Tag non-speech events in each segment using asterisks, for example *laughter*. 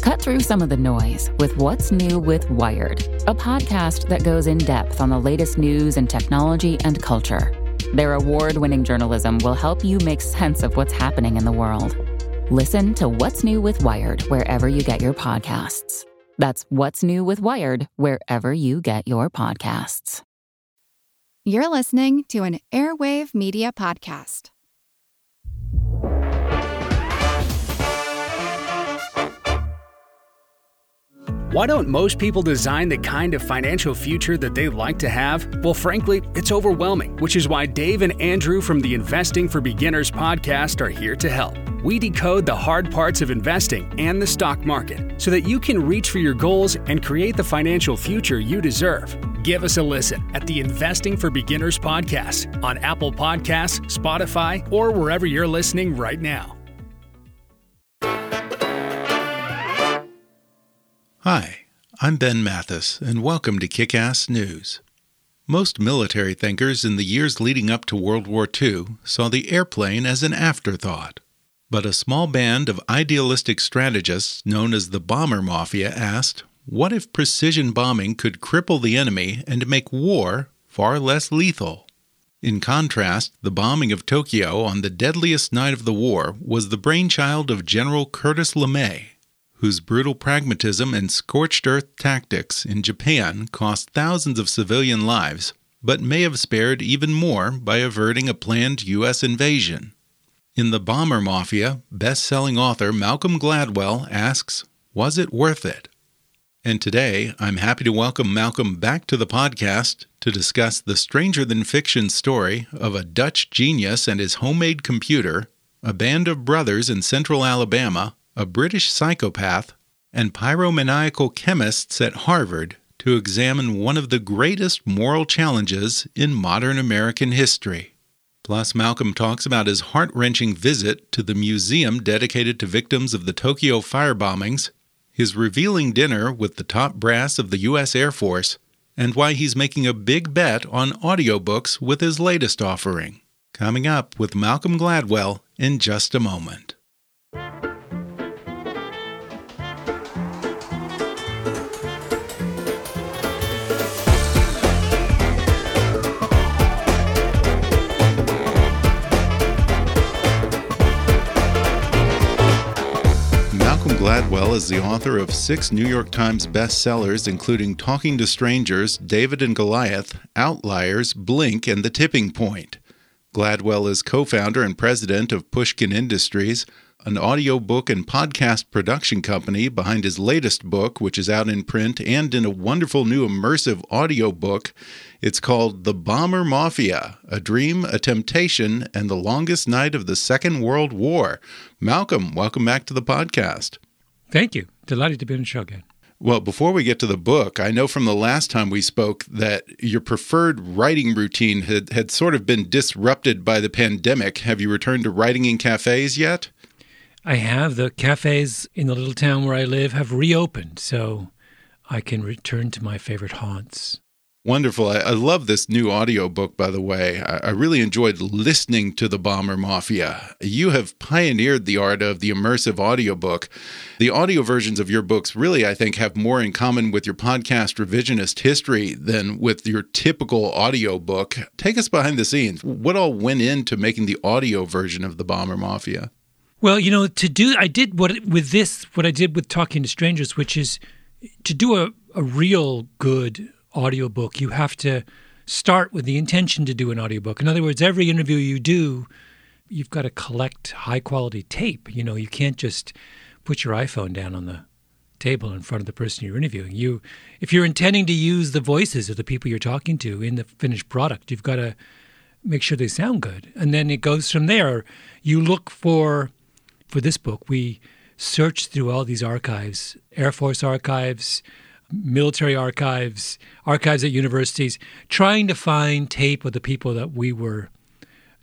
Cut through some of the noise with What's New with Wired, a podcast that goes in depth on the latest news and technology and culture. Their award winning journalism will help you make sense of what's happening in the world. Listen to What's New with Wired wherever you get your podcasts. That's What's New with Wired wherever you get your podcasts. You're listening to an Airwave Media Podcast. Why don't most people design the kind of financial future that they like to have? Well, frankly, it's overwhelming, which is why Dave and Andrew from the Investing for Beginners podcast are here to help. We decode the hard parts of investing and the stock market so that you can reach for your goals and create the financial future you deserve. Give us a listen at the Investing for Beginners podcast on Apple Podcasts, Spotify, or wherever you're listening right now. Hi, I'm Ben Mathis, and welcome to Kickass News. Most military thinkers in the years leading up to World War II saw the airplane as an afterthought. But a small band of idealistic strategists known as the Bomber Mafia asked, what if precision bombing could cripple the enemy and make war far less lethal? In contrast, the bombing of Tokyo on the deadliest night of the war was the brainchild of General Curtis LeMay, whose brutal pragmatism and scorched earth tactics in Japan cost thousands of civilian lives, but may have spared even more by averting a planned U.S. invasion. In The Bomber Mafia, best selling author Malcolm Gladwell asks, Was it worth it? And today, I'm happy to welcome Malcolm back to the podcast to discuss the stranger than fiction story of a Dutch genius and his homemade computer, a band of brothers in central Alabama, a British psychopath, and pyromaniacal chemists at Harvard to examine one of the greatest moral challenges in modern American history. Plus, Malcolm talks about his heart wrenching visit to the museum dedicated to victims of the Tokyo firebombings, his revealing dinner with the top brass of the U.S. Air Force, and why he's making a big bet on audiobooks with his latest offering. Coming up with Malcolm Gladwell in just a moment. Gladwell is the author of six New York Times bestsellers, including Talking to Strangers, David and Goliath, Outliers, Blink, and The Tipping Point. Gladwell is co founder and president of Pushkin Industries, an audiobook and podcast production company behind his latest book, which is out in print and in a wonderful new immersive audiobook. It's called The Bomber Mafia A Dream, a Temptation, and the Longest Night of the Second World War. Malcolm, welcome back to the podcast. Thank you. Delighted to be on the show again. Well, before we get to the book, I know from the last time we spoke that your preferred writing routine had, had sort of been disrupted by the pandemic. Have you returned to writing in cafes yet? I have. The cafes in the little town where I live have reopened, so I can return to my favorite haunts. Wonderful. I, I, love this new audiobook, by the way. I, I, really enjoyed listening to the Bomber Mafia. You have pioneered the art of the immersive audiobook. The audio versions of your books really, I think, have more in common with your podcast revisionist history than with your typical audiobook. Take us behind the scenes. What all went into making the audio version of the Bomber Mafia? Well, you know, to do, I did what with this, what I did with Talking to Strangers, which is to do a, a real good audiobook, you have to start with the intention to do an audiobook. In other words, every interview you do, you've got to collect high quality tape. You know, you can't just put your iPhone down on the table in front of the person you're interviewing. You if you're intending to use the voices of the people you're talking to in the finished product, you've got to make sure they sound good. And then it goes from there. You look for, for this book, we searched through all these archives, Air Force archives, military archives, archives at universities, trying to find tape of the people that we were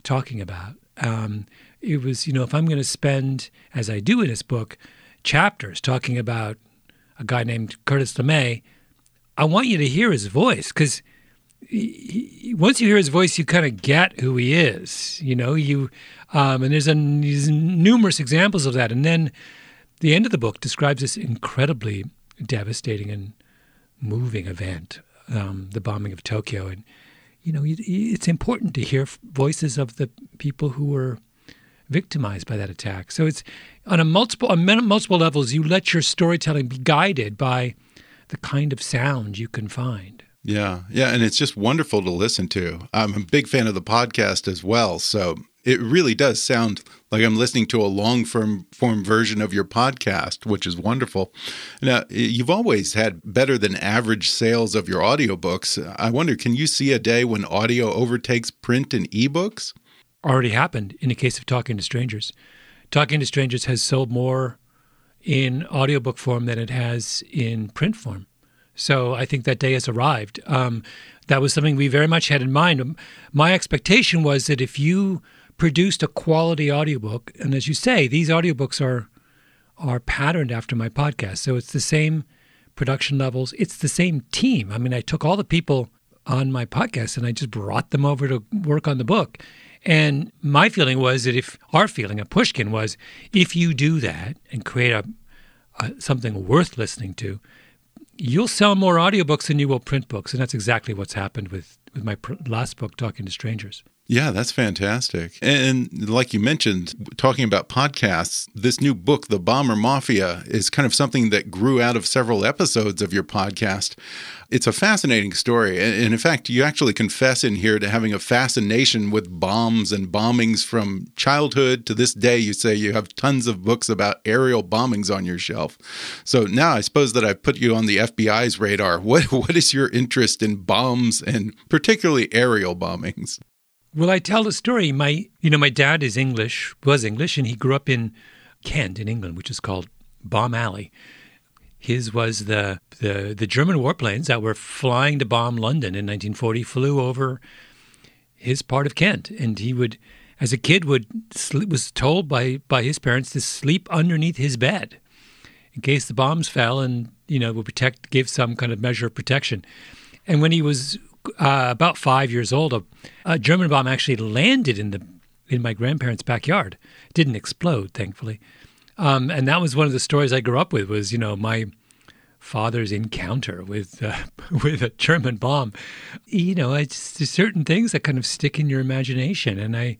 talking about. Um, it was, you know, if I'm going to spend, as I do in this book, chapters talking about a guy named Curtis LeMay, I want you to hear his voice because once you hear his voice, you kind of get who he is. You know, you um, and there's, a, there's numerous examples of that. And then the end of the book describes this incredibly devastating and moving event, um, the bombing of Tokyo, and you know, it's important to hear voices of the people who were victimized by that attack. So it's on a multiple on multiple levels. You let your storytelling be guided by the kind of sound you can find. Yeah, yeah, and it's just wonderful to listen to. I'm a big fan of the podcast as well, so it really does sound like I'm listening to a long form, form version of your podcast, which is wonderful. Now, you've always had better than average sales of your audiobooks. I wonder, can you see a day when audio overtakes print and ebooks? already happened in the case of Talking to Strangers. Talking to Strangers has sold more in audiobook form than it has in print form. So I think that day has arrived. Um, that was something we very much had in mind. Um, my expectation was that if you produced a quality audiobook, and as you say, these audiobooks are are patterned after my podcast. So it's the same production levels, it's the same team. I mean, I took all the people on my podcast and I just brought them over to work on the book. And my feeling was that if our feeling at Pushkin was if you do that and create a, a, something worth listening to, you'll sell more audiobooks than you will print books. And that's exactly what's happened with, with my pr- last book, Talking to Strangers. Yeah, that's fantastic. And like you mentioned, talking about podcasts, this new book, The Bomber Mafia, is kind of something that grew out of several episodes of your podcast. It's a fascinating story. And in fact, you actually confess in here to having a fascination with bombs and bombings from childhood to this day. You say you have tons of books about aerial bombings on your shelf. So now I suppose that I've put you on the FBI's radar. What, *laughs* what is your interest in bombs and particularly aerial bombings? Well, I tell the story. My, you know, my dad is English, was English, and he grew up in Kent in England, which is called Bomb Alley. His was the, the the German warplanes that were flying to bomb London in 1940 flew over his part of Kent, and he would, as a kid, would was told by by his parents to sleep underneath his bed in case the bombs fell, and you know would protect, give some kind of measure of protection. And when he was uh, about five years old, a, a, German bomb actually landed in the in my grandparents' backyard. It didn't explode, thankfully. Um, and that was one of the stories I grew up with. Was you know my father's encounter with uh, *laughs* with a German bomb. You know, it's there's certain things that kind of stick in your imagination, and I.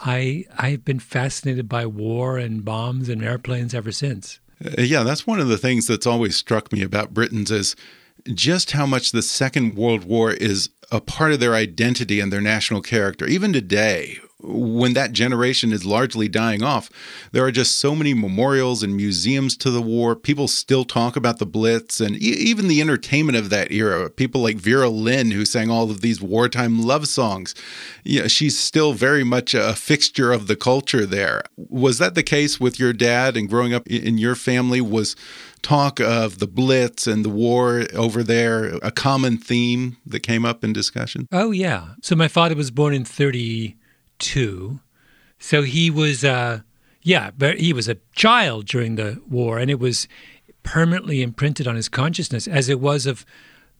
I I've been fascinated by war and bombs and airplanes ever since. Uh, yeah, that's one of the things that's always struck me about Britons is just how much the Second World War is a part of their identity and their national character. Even today, when that generation is largely dying off, there are just so many memorials and museums to the war. People still talk about the Blitz and e even the entertainment of that era. People like Vera Lynn, who sang all of these wartime love songs. Yeah, she's still very much a fixture of the culture there. Was that the case with your dad and growing up in your family? Was talk of the Blitz and the war over there a common theme that came up in discussion? Oh, yeah. So my father was born in 30- two. So he was, uh, yeah, but he was a child during the war, and it was permanently imprinted on his consciousness, as it was of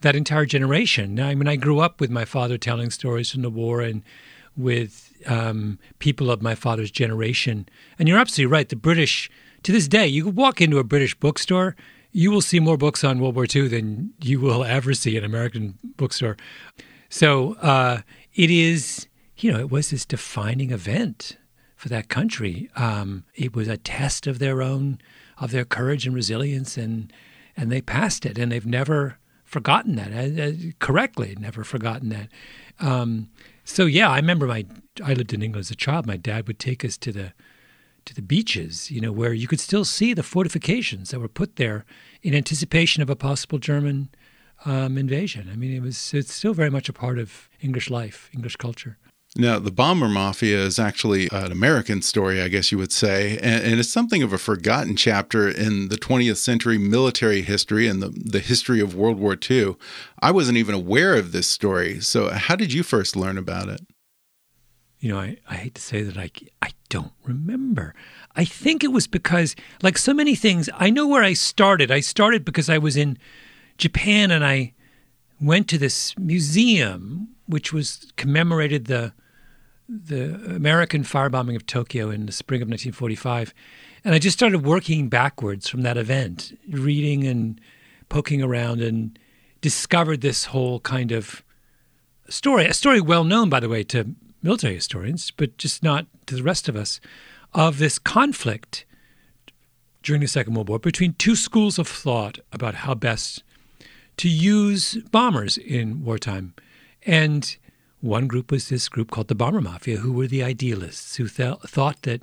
that entire generation. Now, I mean, I grew up with my father telling stories from the war and with um, people of my father's generation. And you're absolutely right. The British, to this day, you walk into a British bookstore, you will see more books on World War II than you will ever see in an American bookstore. So uh, it is you know, it was this defining event for that country. Um, it was a test of their own, of their courage and resilience, and and they passed it, and they've never forgotten that. Correctly, never forgotten that. Um, so yeah, I remember my. I lived in England as a child. My dad would take us to the to the beaches, you know, where you could still see the fortifications that were put there in anticipation of a possible German um, invasion. I mean, it was it's still very much a part of English life, English culture. Now, the Bomber Mafia is actually an American story, I guess you would say, and, and, it's something of a forgotten chapter in the 20th century military history and the, the history of World War II. I wasn't even aware of this story. So, how did you first learn about it? You know, I, I hate to say that I, I don't remember. I think it was because, like so many things, I know where I started. I started because I was in Japan and I went to this museum which was commemorated the the American firebombing of Tokyo in the spring of 1945. And I just started working backwards from that event, reading and poking around, and discovered this whole kind of story, a story well known, by the way, to military historians, but just not to the rest of us, of this conflict during the Second World War between two schools of thought about how best to use bombers in wartime. And one group was this group called the Bomber Mafia, who were the idealists, who th- thought that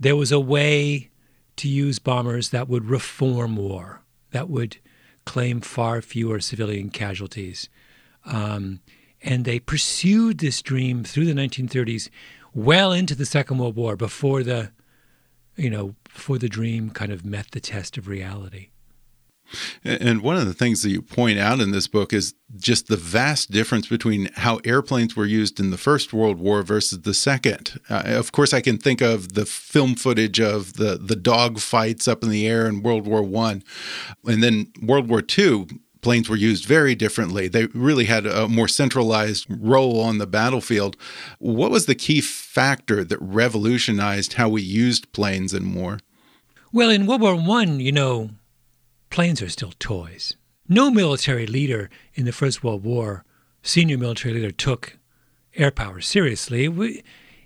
there was a way to use bombers that would reform war, that would claim far fewer civilian casualties. Um, and they pursued this dream through the 1930s, well into the Second World War, before the, you know, before the dream kind of met the test of reality. And one of the things that you point out in this book is just the vast difference between how airplanes were used in the First World War versus the Second. Uh, of course, I can think of the film footage of the the dog fights up in the air in World War One, and then World War Two. Planes were used very differently. They really had a more centralized role on the battlefield. What was the key factor that revolutionized how we used planes in war? Well, in World War One, you know, planes are still toys. No military leader in the First World War, senior military leader, took air power seriously.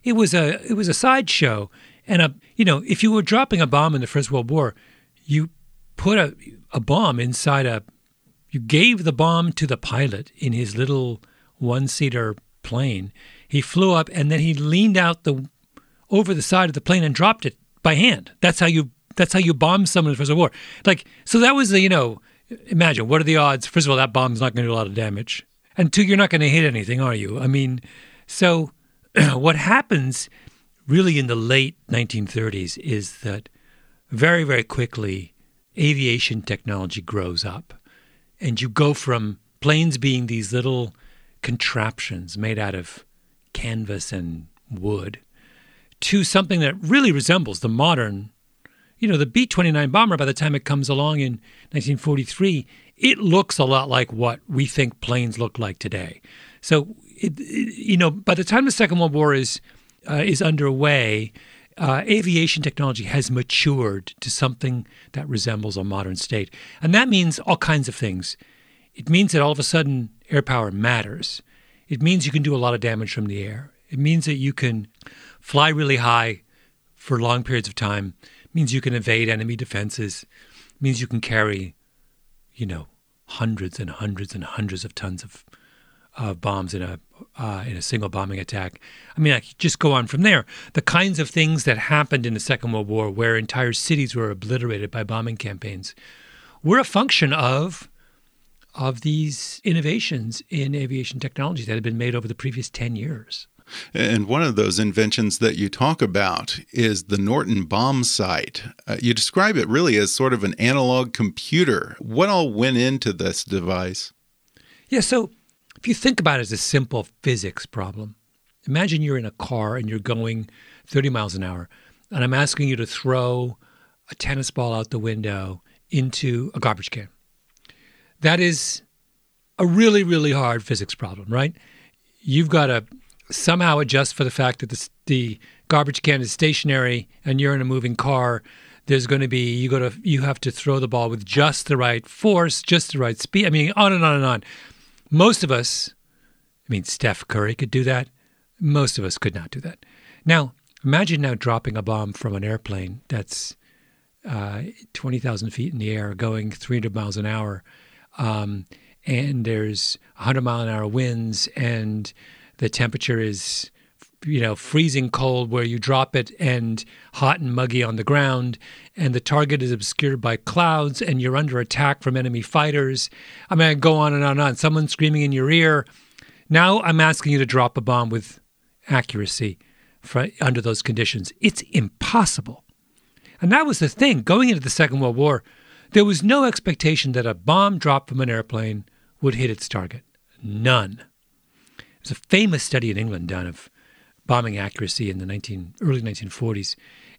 It was a it was a sideshow, and a you know if you were dropping a bomb in the First World War, you put a a bomb inside a you gave the bomb to the pilot in his little one seater plane. He flew up and then he leaned out the over the side of the plane and dropped it by hand. That's how you that's how you bomb someone in the First World War. Like, so that was the, you know, imagine what are the odds? First of all, that bomb's not going to do a lot of damage. And two, you're not going to hit anything, are you? I mean, so *clears throat* what happens really in the late 1930s is that very, very quickly aviation technology grows up. And you go from planes being these little contraptions made out of canvas and wood to something that really resembles the modern you know, the B 29 bomber, by the time it comes along in 1943, it looks a lot like what we think planes look like today. So, it, it, you know, by the time the Second World War is, uh, is underway, uh, aviation technology has matured to something that resembles a modern state. And that means all kinds of things. It means that all of a sudden air power matters. It means you can do a lot of damage from the air. It means that you can fly really high for long periods of time means you can evade enemy defenses, means you can carry, you know, hundreds and hundreds and hundreds of tons of uh, bombs in a uh, in a single bombing attack. I mean, I could just go on from there. The kinds of things that happened in the Second World War, where entire cities were obliterated by bombing campaigns, were a function of of these innovations in aviation technology that had been made over the previous ten years. And one of those inventions that you talk about is the Norden bomb sight. Uh, you describe it really as sort of an analog computer. What all went into this device? Yeah, so if you think about it as a simple physics problem, imagine you're in a car and you're going 30 miles an hour, and I'm asking you to throw a tennis ball out the window into a garbage can. That is a really, really hard physics problem, right? You've got to somehow adjust for the fact that the, the garbage can is stationary and you're in a moving car there's going to be you go to you have to throw the ball with just the right force just the right speed i mean on and on and on. Most of us i mean steph curry could do that. Most of us could not do that. Now imagine now dropping a bomb from an airplane that's uh, 20,000 feet in the air going 300 miles an hour um, and there's 100 mile an hour winds and the temperature is you know freezing cold where you drop it and hot and muggy on the ground and the target is obscured by clouds and you're under attack from enemy fighters i mean I go on and on and on someone screaming in your ear now i'm asking you to drop a bomb with accuracy for, under those conditions. It's impossible. And that was the thing. Going into the Second World War, there was no expectation that a bomb dropped from an airplane would hit its target. None. There's a famous study in England done of bombing accuracy in the 19, early 1940s,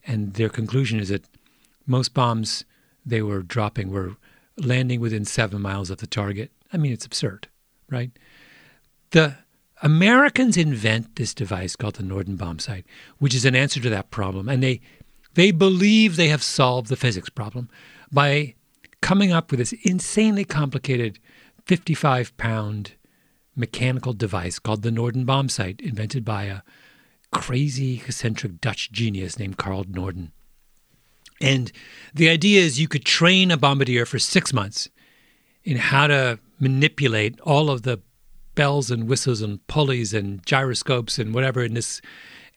and their conclusion is that most bombs they were dropping were landing within seven miles of the target. I mean, it's absurd, right? The Americans invent this device called the Norden bomb sight, which is an answer to that problem, and they they believe they have solved the physics problem by coming up with this insanely complicated 55 pound mechanical device called the Norden bomb sight, invented by a crazy, eccentric Dutch genius named Carl Norden. And the idea is you could train a bombardier for six months in how to manipulate all of the bells and whistles and pulleys and gyroscopes and whatever in this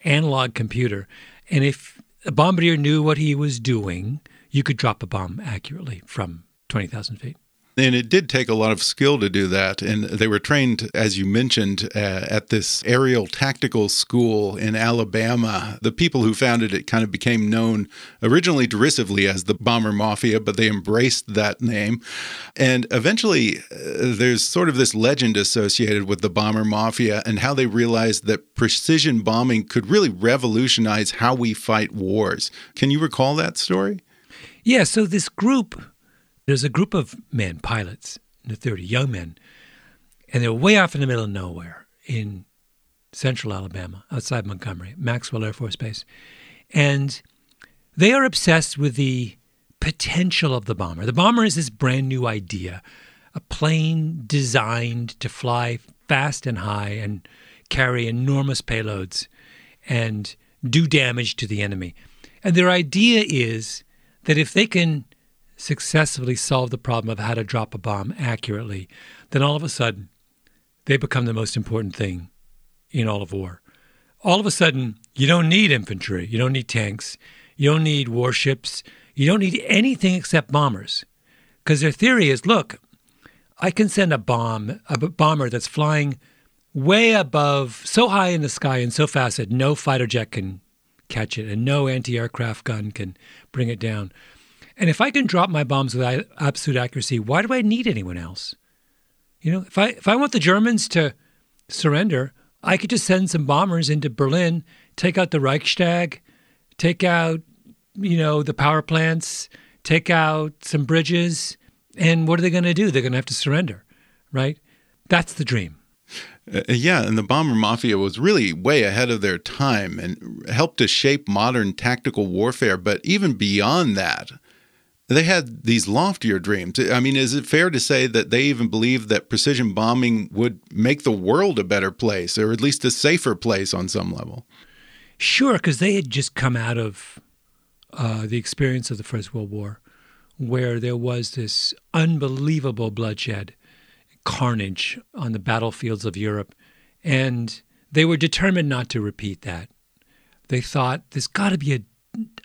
analog computer. And if a bombardier knew what he was doing, you could drop a bomb accurately from 20,000 feet. And it did take a lot of skill to do that. And they were trained, as you mentioned, uh, at this aerial tactical school in Alabama. The people who founded it kind of became known originally derisively as the Bomber Mafia, but they embraced that name. And eventually, uh, there's sort of this legend associated with the Bomber Mafia and how they realized that precision bombing could really revolutionize how we fight wars. Can you recall that story? Yeah, so this group there's a group of men, pilots in the 30, young men, and they're way off in the middle of nowhere in central Alabama, outside Montgomery, Maxwell Air Force Base. And they are obsessed with the potential of the bomber. The bomber is this brand new idea, a plane designed to fly fast and high and carry enormous payloads and do damage to the enemy. And their idea is that if they can successfully solve the problem of how to drop a bomb accurately, then all of a sudden they become the most important thing in all of war. All of a sudden, you don't need infantry, you don't need tanks, you don't need warships, you don't need anything except bombers. Because their theory is look, I can send a bomb, a bomber that's flying way above, so high in the sky and so fast that no fighter jet can catch it and no anti aircraft gun can bring it down. And if I can drop my bombs with absolute accuracy, why do I need anyone else? You know, if I if I want the Germans to surrender, I could just send some bombers into Berlin, take out the Reichstag, take out, you know, the power plants, take out some bridges, and what are they going to do? They're going to have to surrender, right? That's the dream. Uh, yeah, and the bomber mafia was really way ahead of their time and helped to shape modern tactical warfare. But even beyond that, they had these loftier dreams. I mean, is it fair to say that they even believed that precision bombing would make the world a better place, or at least a safer place on some level? Sure, because they had just come out of uh, the experience of the First World War, where there was this unbelievable bloodshed, carnage on the battlefields of Europe, and they were determined not to repeat that. They thought there's got to be a,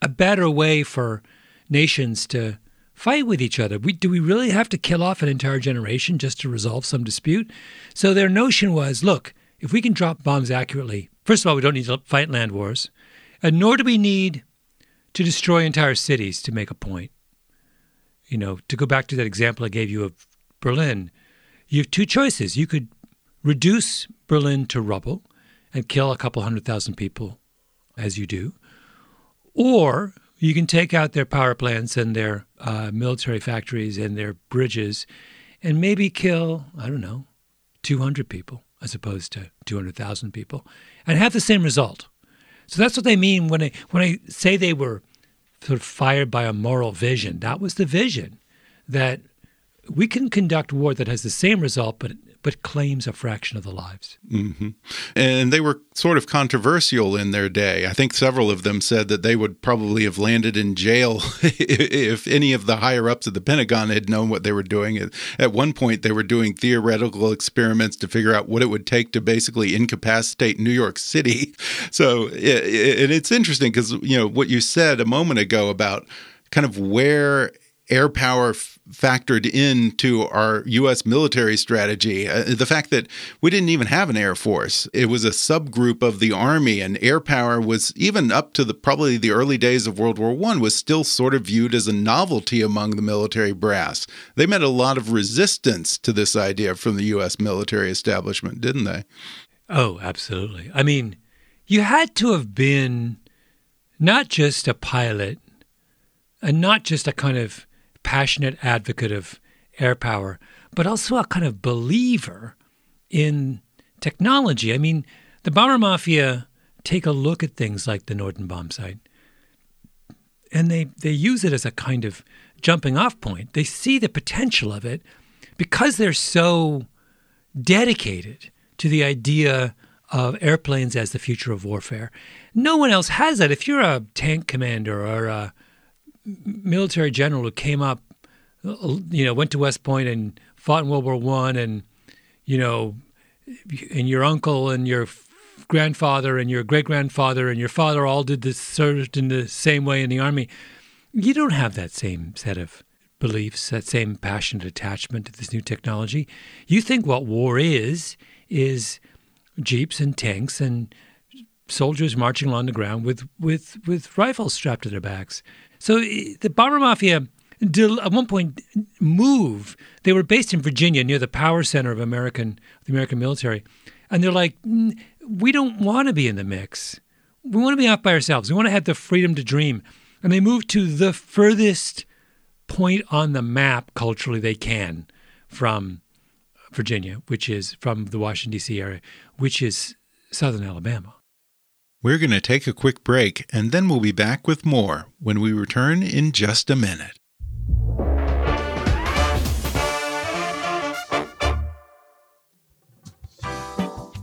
a better way for nations to fight with each other. We, do we really have to kill off an entire generation just to resolve some dispute? So their notion was look, if we can drop bombs accurately, first of all, we don't need to fight land wars, and nor do we need to destroy entire cities to make a point. You know, to go back to that example I gave you of Berlin, you have two choices. You could reduce Berlin to rubble and kill a couple hundred thousand people, as you do, or you can take out their power plants and their uh, military factories and their bridges and maybe kill, I don't know, 200 people as opposed to 200,000 people and have the same result. So that's what they mean when I, when I say they were sort of fired by a moral vision. That was the vision that we can conduct war that has the same result, but but claims a fraction of the lives. Mm-hmm. And they were sort of controversial in their day. I think several of them said that they would probably have landed in jail *laughs* if any of the higher ups of the Pentagon had known what they were doing. At one point, they were doing theoretical experiments to figure out what it would take to basically incapacitate New York City. *laughs* So, and it's interesting because, you know, what you said a moment ago about kind of where air power factored into our U.S. military strategy. Uh, the fact that we didn't even have an air force, it was a subgroup of the army, and air power was even up to the probably the early days of World War One was still sort of viewed as a novelty among the military brass. They met a lot of resistance to this idea from the U.S. military establishment, didn't they? Oh, absolutely. I mean, you had to have been not just a pilot and not just a kind of passionate advocate of air power, but also a kind of believer in technology. I mean, the bomber mafia take a look at things like the Norden sight, and they, they use it as a kind of jumping off point. They see the potential of it because they're so dedicated to the idea of airplanes as the future of warfare. No one else has that. If you're a tank commander or a military general who came up, you know, went to West Point and fought in World War One, and you know, and your uncle and your grandfather and your great grandfather and your father all did this served in the same way in the army. You don't have that same set of beliefs, that same passionate attachment to this new technology. You think what war is is jeeps and tanks and soldiers marching along the ground with with with rifles strapped to their backs. So the bomber mafia at one point move. They were based in Virginia near the power center of American the American military, and they're like, we don't want to be in the mix. We want to be off by ourselves. We want to have the freedom to dream. And they moved to the furthest point on the map culturally they can from Virginia, which is from the Washington, D.C. area, which is southern Alabama. We're going to take a quick break and then we'll be back with more when we return in just a minute.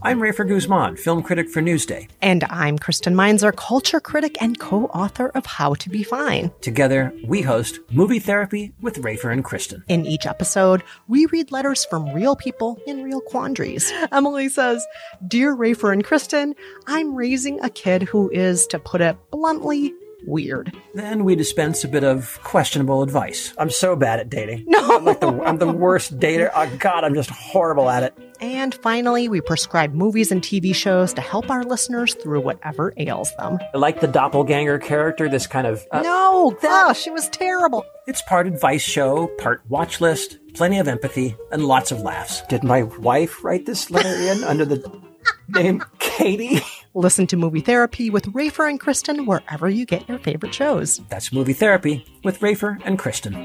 I'm Rafer Guzman, film critic for Newsday. And I'm Kristen Meinzer, culture critic and co author of How to Be Fine. Together, we host Movie Therapy with Rafer and Kristen. In each episode, we read letters from real people in real quandaries. *laughs* Emily says, Dear Rafer and Kristen, I'm raising a kid who is, to put it bluntly, weird. Then we dispense a bit of questionable advice. I'm so bad at dating. No. I'm like the, I'm the worst dater. Oh, God, I'm just horrible at it. And finally, we prescribe movies and TV shows to help our listeners through whatever ails them. I like the doppelganger character, this kind of. Uh, no, that, oh, she was terrible. It's part advice show, part watch list, plenty of empathy, and lots of laughs. Did my wife write this letter in under the *laughs* name Katie? Listen to Movie Therapy with Rafer and Kristen wherever you get your favorite shows. That's Movie Therapy with Rafer and Kristen.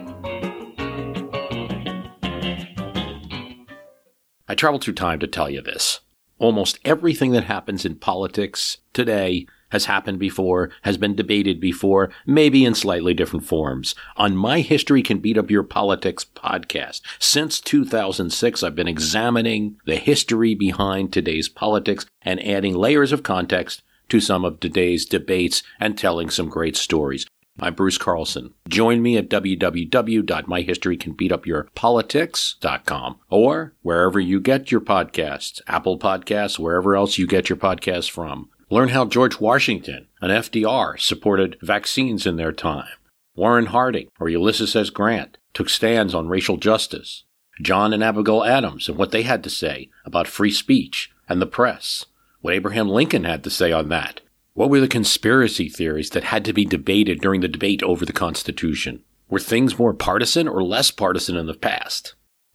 I traveled through time to tell you this. Almost everything that happens in politics today has happened before, has been debated before, maybe in slightly different forms. On My History Can Beat Up Your Politics podcast, since 2006, I've been examining the history behind today's politics and adding layers of context to some of today's debates and telling some great stories. I'm Bruce Carlson. Join me at www.myhistorycanbeatupyourpolitics.com or wherever you get your podcasts, Apple Podcasts, wherever else you get your podcasts from. Learn how George Washington and FDR supported vaccines in their time. Warren Harding or Ulysses S. Grant took stands on racial justice. John and Abigail Adams and what they had to say about free speech and the press. What Abraham Lincoln had to say on that what were the conspiracy theories that had to be debated during the debate over the Constitution? Were things more partisan or less partisan in the past?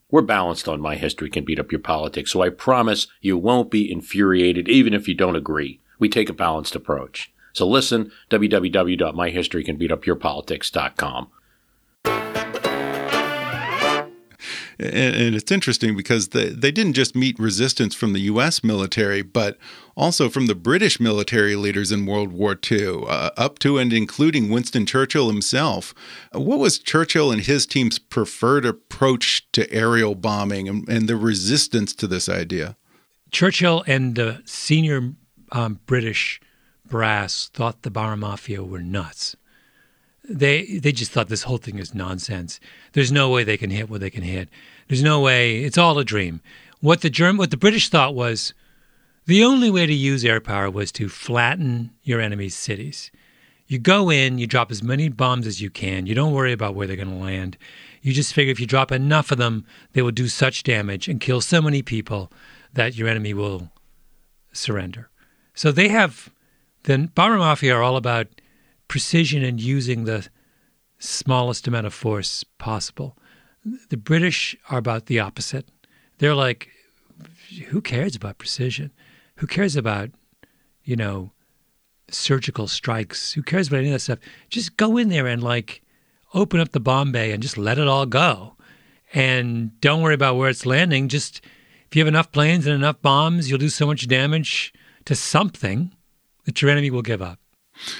We're balanced on My History Can Beat Up Your Politics, so I promise you won't be infuriated even if you don't agree. We take a balanced approach. So listen, www.myhistorycanbeatupyourpolitics.com. And, and, it's interesting because they, they didn't just meet resistance from the U.S. military, but also from the British military leaders in World War II, uh, up to and including Winston Churchill himself. What was Churchill and his team's preferred approach to aerial bombing and, and the resistance to this idea? Churchill and the senior um, British brass thought the Bomber Mafia were nuts. They they just thought this whole thing is nonsense. There's no way they can hit what they can hit. There's no way. It's all a dream. What the Germ, what the British thought was the only way to use air power was to flatten your enemy's cities. You go in, you drop as many bombs as you can. You don't worry about where they're going to land. You just figure if you drop enough of them, they will do such damage and kill so many people that your enemy will surrender. So they have the bomber mafia are all about precision and using the smallest amount of force possible. The British are about the opposite. They're like, who cares about precision? Who cares about, you know, surgical strikes? Who cares about any of that stuff? Just go in there and like open up the bomb bay and just let it all go. And don't worry about where it's landing. Just if you have enough planes and enough bombs, you'll do so much damage to something that your enemy will give up.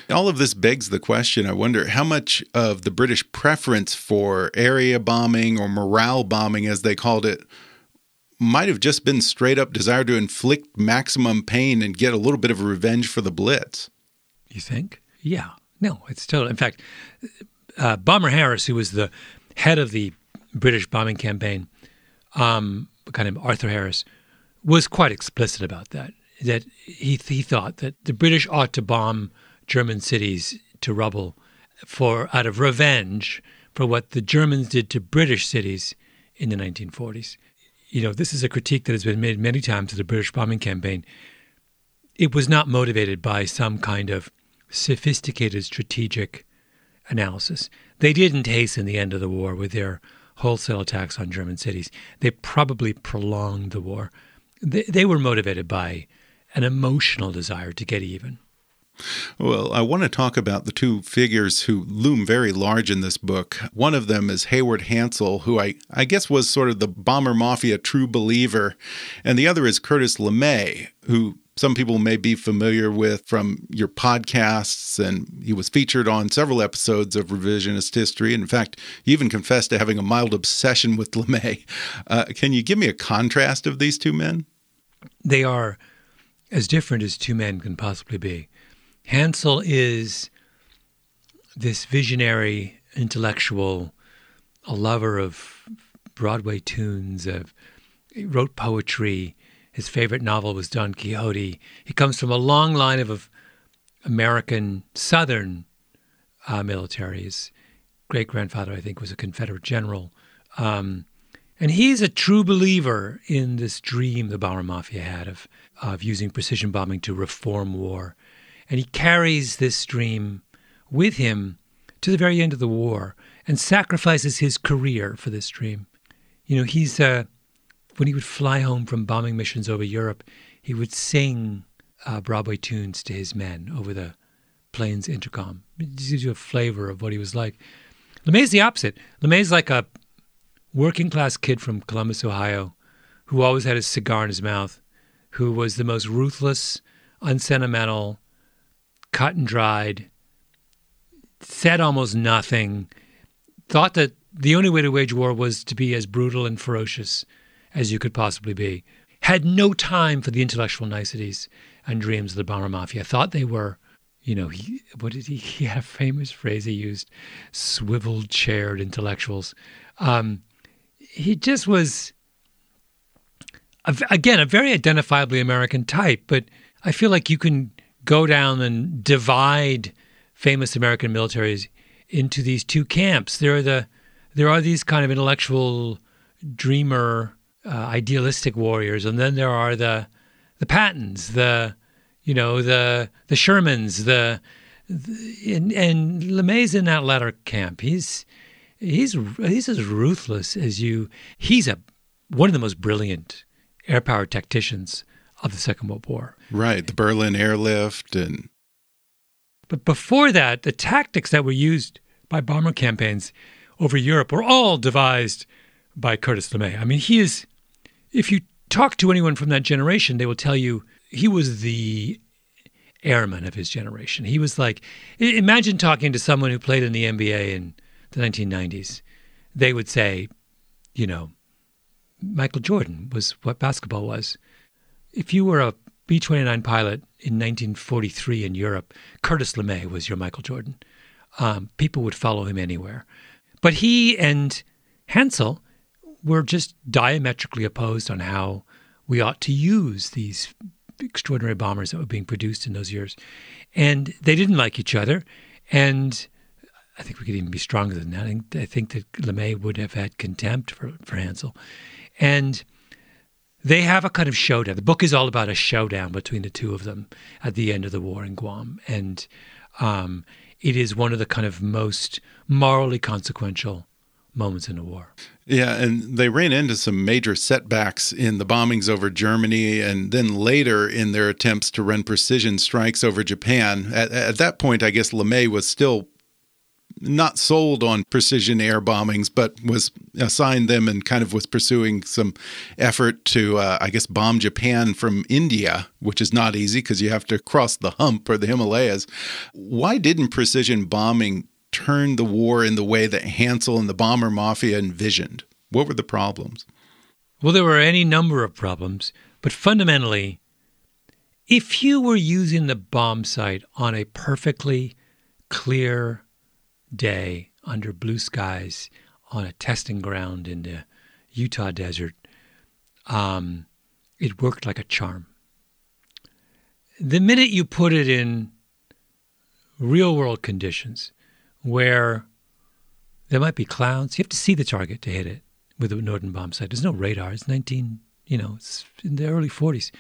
All of this begs the question I wonder how much of the British preference for area bombing or morale bombing, as they called it, might have just been straight up desire to inflict maximum pain and get a little bit of revenge for the Blitz. You think? Yeah. No, it's still, in fact, uh, Bomber Harris, who was the head of the British bombing campaign, um, a guy named Arthur Harris, was quite explicit about that. That he he thought that the British ought to bomb German cities to rubble for out of revenge for what the Germans did to British cities in the 1940s. You know, this is a critique that has been made many times of the British bombing campaign. It was not motivated by some kind of sophisticated strategic analysis. They didn't hasten the end of the war with their wholesale attacks on German cities. They probably prolonged the war. They, they were motivated by an emotional desire to get even. Well, I want to talk about the two figures who loom very large in this book. One of them is Haywood Hansell, who I, I guess was sort of the bomber mafia true believer, and the other is Curtis LeMay, who some people may be familiar with from your podcasts, and he was featured on several episodes of Revisionist History. In fact, he even confessed to having a mild obsession with *laughs* LeMay. Uh, can you give me a contrast of these two men? They are as different as two men can possibly be. Hansell is this visionary intellectual, a lover of Broadway tunes, of he wrote poetry, his favorite novel was Don Quixote. He comes from a long line of, of American Southern uh, military. His great grandfather, I think, was a Confederate general. Um, and he's a true believer in this dream the Bomber Mafia had of, of using precision bombing to reform war. And he carries this dream with him to the very end of the war and sacrifices his career for this dream. You know, he's uh, when he would fly home from bombing missions over Europe, he would sing uh, Broadway tunes to his men over the plane's intercom. It gives you a flavor of what he was like. LeMay's the opposite. LeMay's like a working class kid from Columbus, Ohio, who always had a cigar in his mouth, who was the most ruthless, unsentimental, cut and dried, said almost nothing, thought that the only way to wage war was to be as brutal and ferocious as you could possibly be. Had no time for the intellectual niceties and dreams of the bomber mafia. Thought they were, you know, he, what did he, *laughs* he had a famous phrase he used, swivel chaired intellectuals. Um, he just was, again, a very identifiably American type, but I feel like you can go down and divide famous American militaries into these two camps. There are the there are these kind of intellectual dreamer uh, idealistic warriors, and then there are the the Pattons, the you know the the Shermans, the, the and, and LeMay's in that latter camp. He's he's he's as ruthless as you. He's a one of the most brilliant air power tacticians of the Second World War. Right, the Berlin airlift and. But before that, the tactics that were used by bomber campaigns over Europe were all devised by Curtis LeMay. I mean, he is if you talk to anyone from that generation, they will tell you he was the airman of his generation. He was like, imagine talking to someone who played in the NBA in the 1990s. They would say, you know, Michael Jordan was what basketball was. If you were a B 29 pilot in 1943 in Europe, Curtis LeMay was your Michael Jordan. Um, people would follow him anywhere. But he and Hansell were just diametrically opposed on how we ought to use these extraordinary bombers that were being produced in those years. And they didn't like each other. And I think we could even be stronger than that. I think, that LeMay would have had contempt for, for Hansell. And they have a kind of showdown. The book is all about a showdown between the two of them at the end of the war in Guam. And um, it is one of the kind of most morally consequential moments in the war. Yeah, and they ran into some major setbacks in the bombings over Germany and then later in their attempts to run precision strikes over Japan. At, at that point, I guess LeMay was still not sold on precision air bombings, but was assigned them and kind of was pursuing some effort to, uh, I guess, bomb Japan from India, which is not easy because you have to cross the hump or the Himalayas. Why didn't precision bombing turn the war in the way that Hansell and the bomber mafia envisioned? What were the problems? Well, there were any number of problems, but fundamentally, if you were using the bomb sight on a perfectly clear day under blue skies on a testing ground in the Utah desert, um, it worked like a charm. The minute you put it in real world conditions where there might be clouds, you have to see the target to hit it with a Norden bomb sight. There's no radar. It's 19, you know, it's in the early 40s.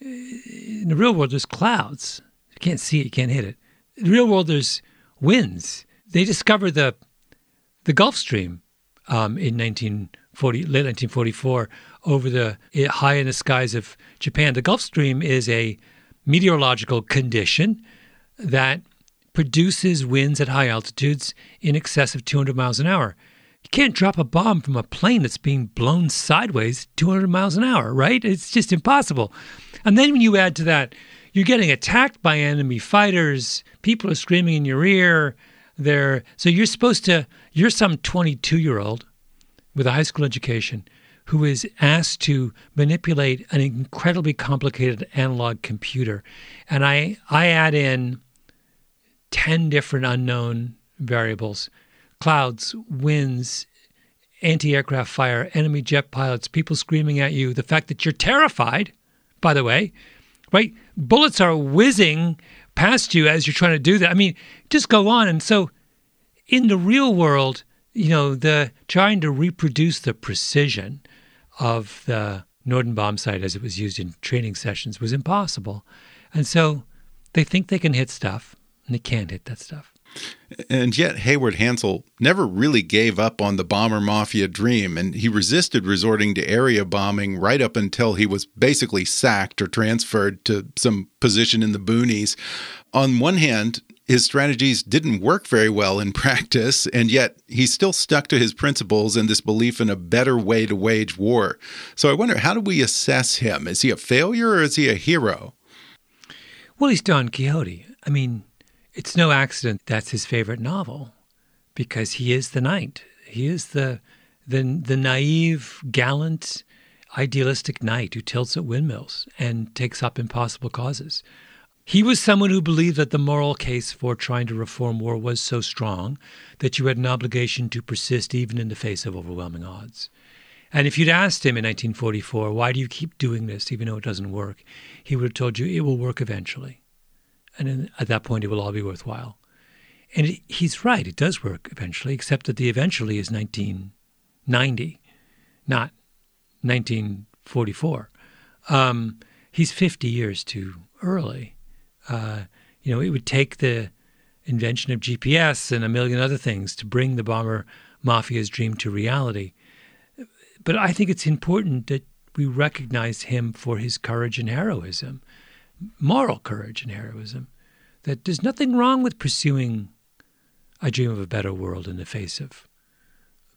In the real world, there's clouds. You can't see it, you can't hit it. In the real world, there's winds they discovered the the Gulf Stream um, in 1940, late 1944 over the high in the skies of Japan. The Gulf Stream is a meteorological condition that produces winds at high altitudes in excess of 200 miles an hour. You can't drop a bomb from a plane that's being blown sideways 200 miles an hour, right? It's just impossible. And then when you add to that, you're getting attacked by enemy fighters, people are screaming in your ear, there. So you're supposed to, you're some 22 year old with a high school education who is asked to manipulate an incredibly complicated analog computer. And I, I add in 10 different unknown variables clouds, winds, anti aircraft fire, enemy jet pilots, people screaming at you, the fact that you're terrified, by the way, right? Bullets are whizzing past you as you're trying to do that. I mean, just go on. And so in the real world, you know, the trying to reproduce the precision of the Norden bomb sight as it was used in training sessions was impossible. And so they think they can hit stuff and they can't hit that stuff. And yet, Haywood Hansell never really gave up on the bomber mafia dream, and he resisted resorting to area bombing right up until he was basically sacked or transferred to some position in the boonies. On one hand, his strategies didn't work very well in *laughs* practice, and yet he still stuck to his principles and this belief in a better way to wage war. So I wonder, how do we assess him? Is he a failure or is he a hero? Well, he's Don Quixote. I mean, it's no accident that's his favorite novel because he is the knight. He is the the the naive, gallant, idealistic knight who tilts at windmills and takes up impossible causes. He was someone who believed that the moral case for trying to reform war was so strong that you had an obligation to persist even in the face of overwhelming odds. And if you'd asked him in 1944, why do you keep doing this even though it doesn't work, he would have told you it will work eventually and then at that point it will all be worthwhile. And it, he's right; it does work eventually, except that the eventually is 1990, not 1944. Um, he's 50 years too early. Uh, you know, it would take the invention of GPS and a million other things to bring the bomber mafia's dream to reality. But I think it's important that we recognize him for his courage and heroism moral courage and heroism, that there's nothing wrong with pursuing a dream of a better world in the face of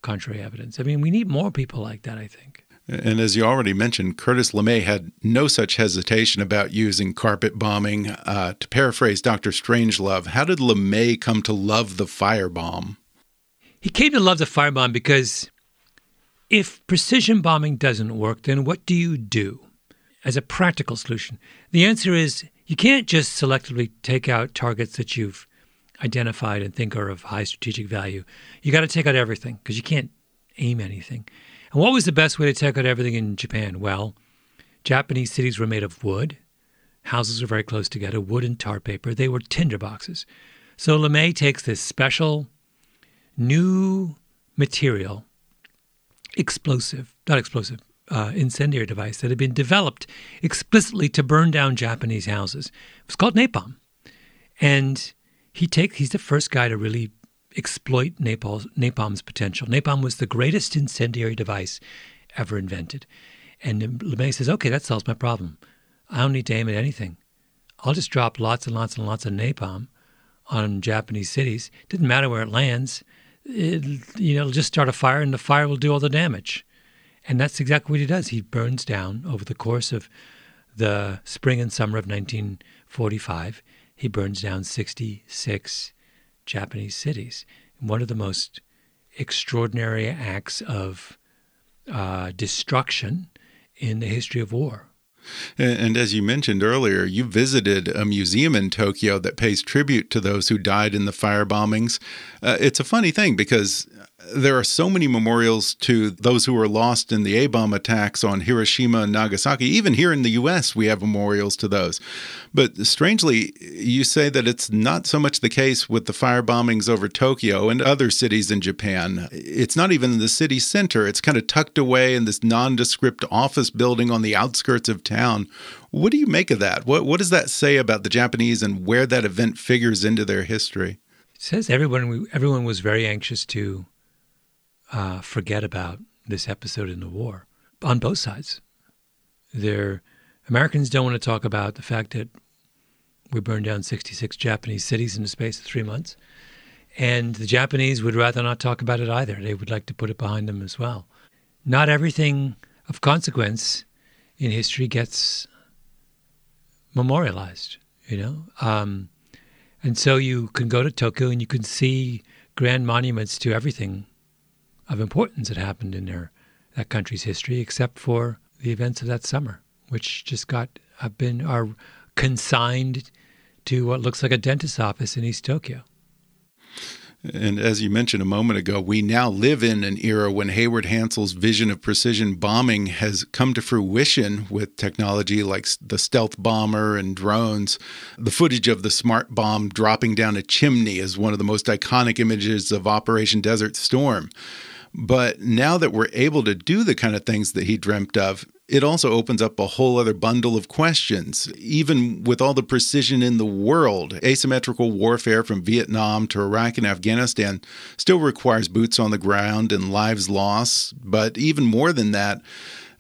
contrary evidence. I mean, we need more people like that, I think. And as you already mentioned, Curtis LeMay had no such hesitation about using carpet bombing. Uh, to paraphrase Dr. Strangelove, how did LeMay come to love the firebomb? He came to love the firebomb because if precision bombing doesn't work, then what do you do? As a practical solution? The answer is you can't just selectively take out targets that you've identified and think are of high strategic value. You got to take out everything because you can't aim anything. And what was the best way to take out everything in Japan? Well, Japanese cities were made of wood. Houses were very close together, wood and tar paper. They were tinder boxes. So LeMay takes this special new material, explosive, not explosive, uh, incendiary device that had been developed explicitly to burn down Japanese houses. It was called napalm. And he take, he's the first guy to really exploit napalm's, napalm's potential. Napalm was the greatest incendiary device ever invented. And LeMay says, okay, that solves my problem. I don't need to aim at anything. I'll just drop lots and lots and lots of napalm on Japanese cities. Didn't matter where it lands. It, you know, it'll just start a fire, and the fire will do all the damage. And that's exactly what he does. He burns down over the course of the spring and summer of 1945. He burns down 66 Japanese cities. One of the most extraordinary acts of uh, destruction in the history of war. And as you mentioned earlier, you visited a museum in Tokyo that pays tribute to those who died in the fire bombings. Uh, it's a funny thing because there are so many memorials to those who were lost in the A bomb attacks on Hiroshima and Nagasaki. Even here in the US, we have memorials to those. But strangely, you say that it's not so much the case with the fire bombings over Tokyo and other cities in Japan. It's not even in the city center, it's kind of tucked away in this nondescript office building on the outskirts of town. What do you make of that? What, what does that say about the Japanese and where that event figures into their history? It says everyone everyone was very anxious to uh, forget about this episode in the war on both sides. There, Americans don't want to talk about the fact that we burned down 66 Japanese cities in the space of three months. And the Japanese would rather not talk about it either. They would like to put it behind them as well. Not everything of consequence in history gets memorialized, you know? Um, and so you can go to Tokyo and you can see grand monuments to everything of importance that happened in their that country's history, except for the events of that summer, which just got have been are consigned to what looks like a dentist's office in East Tokyo. And as you mentioned a moment ago, we now live in an era when Haywood Hansell's vision of precision bombing has come to fruition with technology like the stealth bomber and drones. The footage of the smart bomb dropping down a chimney is one of the most iconic images of Operation Desert Storm. But now that we're able to do the kind of things that he dreamt of, it also opens up a whole other bundle of questions. Even with all the precision in the world, asymmetrical warfare from Vietnam to Iraq and Afghanistan still requires boots on the ground and lives lost. But even more than that,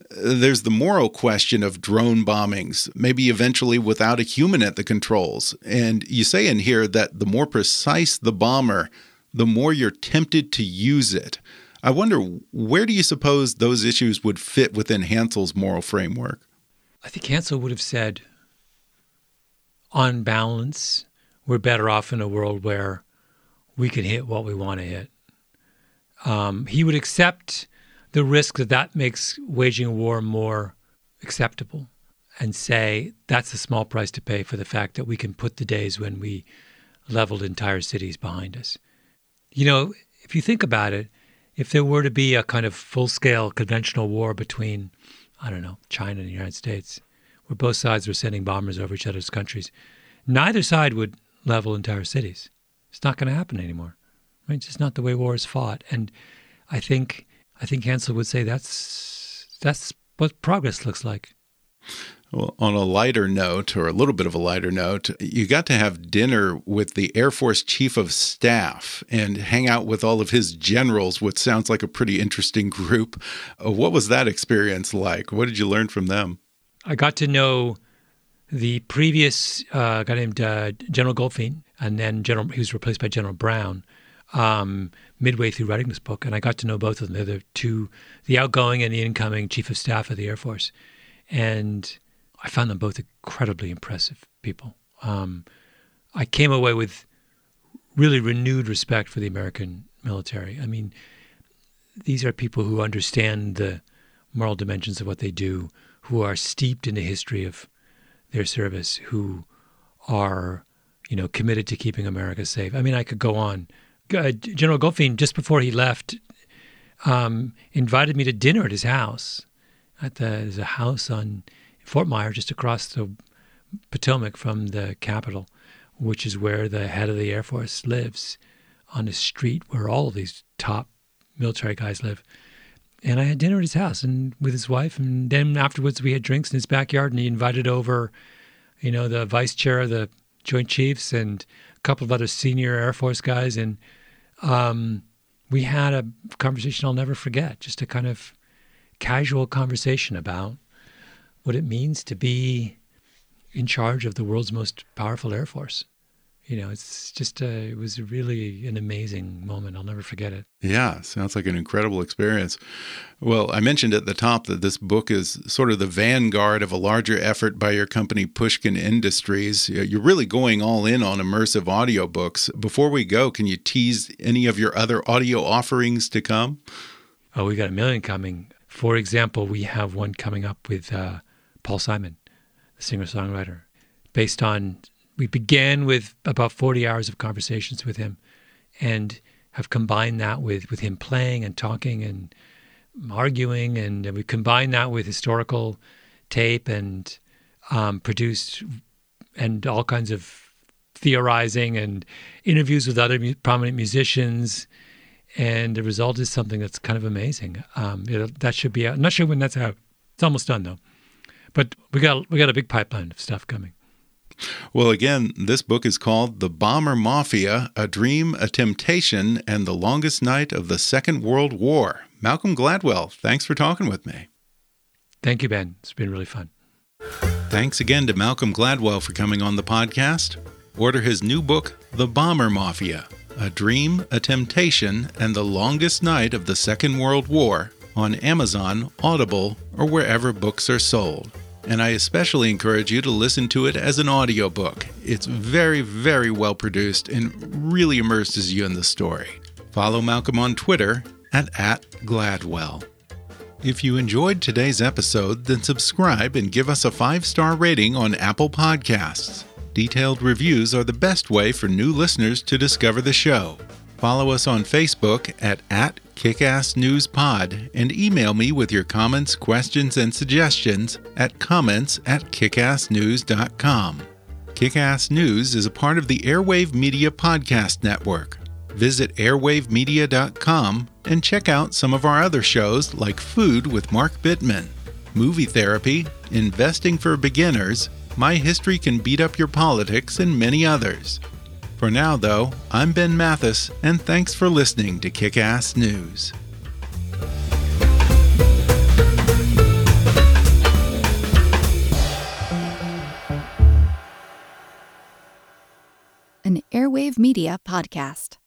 there's the moral question of drone bombings, maybe eventually without a human at the controls. And you say in here that the more precise the bomber, the more you're tempted to use it. I wonder where do you suppose those issues would fit within Hansell's moral framework? I think Hansell would have said, on balance, we're better off in a world where we can hit what we want to hit. Um, he would accept the risk that that makes waging war more acceptable and say that's a small price to pay for the fact that we can put the days when we leveled entire cities behind us. You know, if you think about it, if there were to be a kind of full scale conventional war between, I don't know, China and the United States, where both sides were sending bombers over each other's countries, neither side would level entire cities. It's not going to happen anymore. It's just not the way war is fought. And I think I think Hansell would say that's that's what progress looks like. Well, on a lighter note, or a little bit of a lighter note, you got to have dinner with the Air Force Chief of Staff and hang out with all of his generals, which sounds like a pretty interesting group. Uh, what was that experience like? What did you learn from them? I got to know the previous uh, guy named uh, General Goldfein, and then General he was replaced by General Brown um, midway through writing this book, and I got to know both of them. They're the two, the outgoing and the incoming Chief of Staff of the Air Force, and I found them both incredibly impressive people. Um, I came away with really renewed respect for the American military. I mean, these are people who understand the moral dimensions of what they do, who are steeped in the history of their service, who are, you know, committed to keeping America safe. I mean, I could go on. Uh, General Goldfein, just before he left, um, invited me to dinner at his house. At the, there's a house on Fort Myer, just across the Potomac from the Capitol, which is where the head of the Air Force lives, on a street where all of these top military guys live. And I had dinner at his house and with his wife, and then afterwards we had drinks in his backyard, and he invited over, you know, the vice chair of the Joint Chiefs and a couple of other senior Air Force guys, and um, we had a conversation I'll never forget. Just a kind of casual conversation about what it means to be in charge of the world's most powerful air force you know, it's just uh, it was really an amazing moment. I'll never forget it. Yeah, sounds like an incredible experience. Well, I mentioned at the top that this book is sort of the vanguard of a larger effort by your company, Pushkin Industries. You're really going all in on immersive audiobooks. Before we go, can you tease any of your other audio offerings to come? Oh, we got a million coming. For example, we have one coming up with uh, Paul Simon, the singer songwriter, based on we began with about 40 hours of conversations with him and have combined that with, with him playing and talking and arguing. And we combined that with historical tape and um, produced and all kinds of theorizing and interviews with other mu- prominent musicians. And the result is something that's kind of amazing. Um, that should be out. I'm not sure when that's out. It's almost done though. But we got we got a big pipeline of stuff coming. Well, again, this book is called The Bomber Mafia A Dream, a Temptation, and the Longest Night of the Second World War. Malcolm Gladwell, thanks for talking with me. Thank you, Ben. It's been really fun. Thanks again to Malcolm Gladwell for coming on the podcast. Order his new book, The Bomber Mafia A Dream, a Temptation, and the Longest Night of the Second World War on Amazon, Audible, or wherever books are sold and I especially encourage you to listen to it as an audiobook. It's very, very well produced and really immerses you in the story. Follow Malcolm on Twitter at, at @gladwell. If you enjoyed today's episode, then subscribe and give us a five star rating on Apple Podcasts. Detailed reviews are the best way for new listeners to discover the show. Follow us on Facebook at, at kickassnewspod and email me with your comments, questions, and suggestions at comments at kickassnews.com. Kickass News is a part of the Airwave Media Podcast Network. Visit airwavemedia.com and check out some of our other shows like Food with Mark Bittman, Movie Therapy, Investing for Beginners, My History Can Beat Up Your Politics, and many others. For now, though, I'm Ben Mathis, and thanks for listening to Kick Ass News. An Airwave Media Podcast.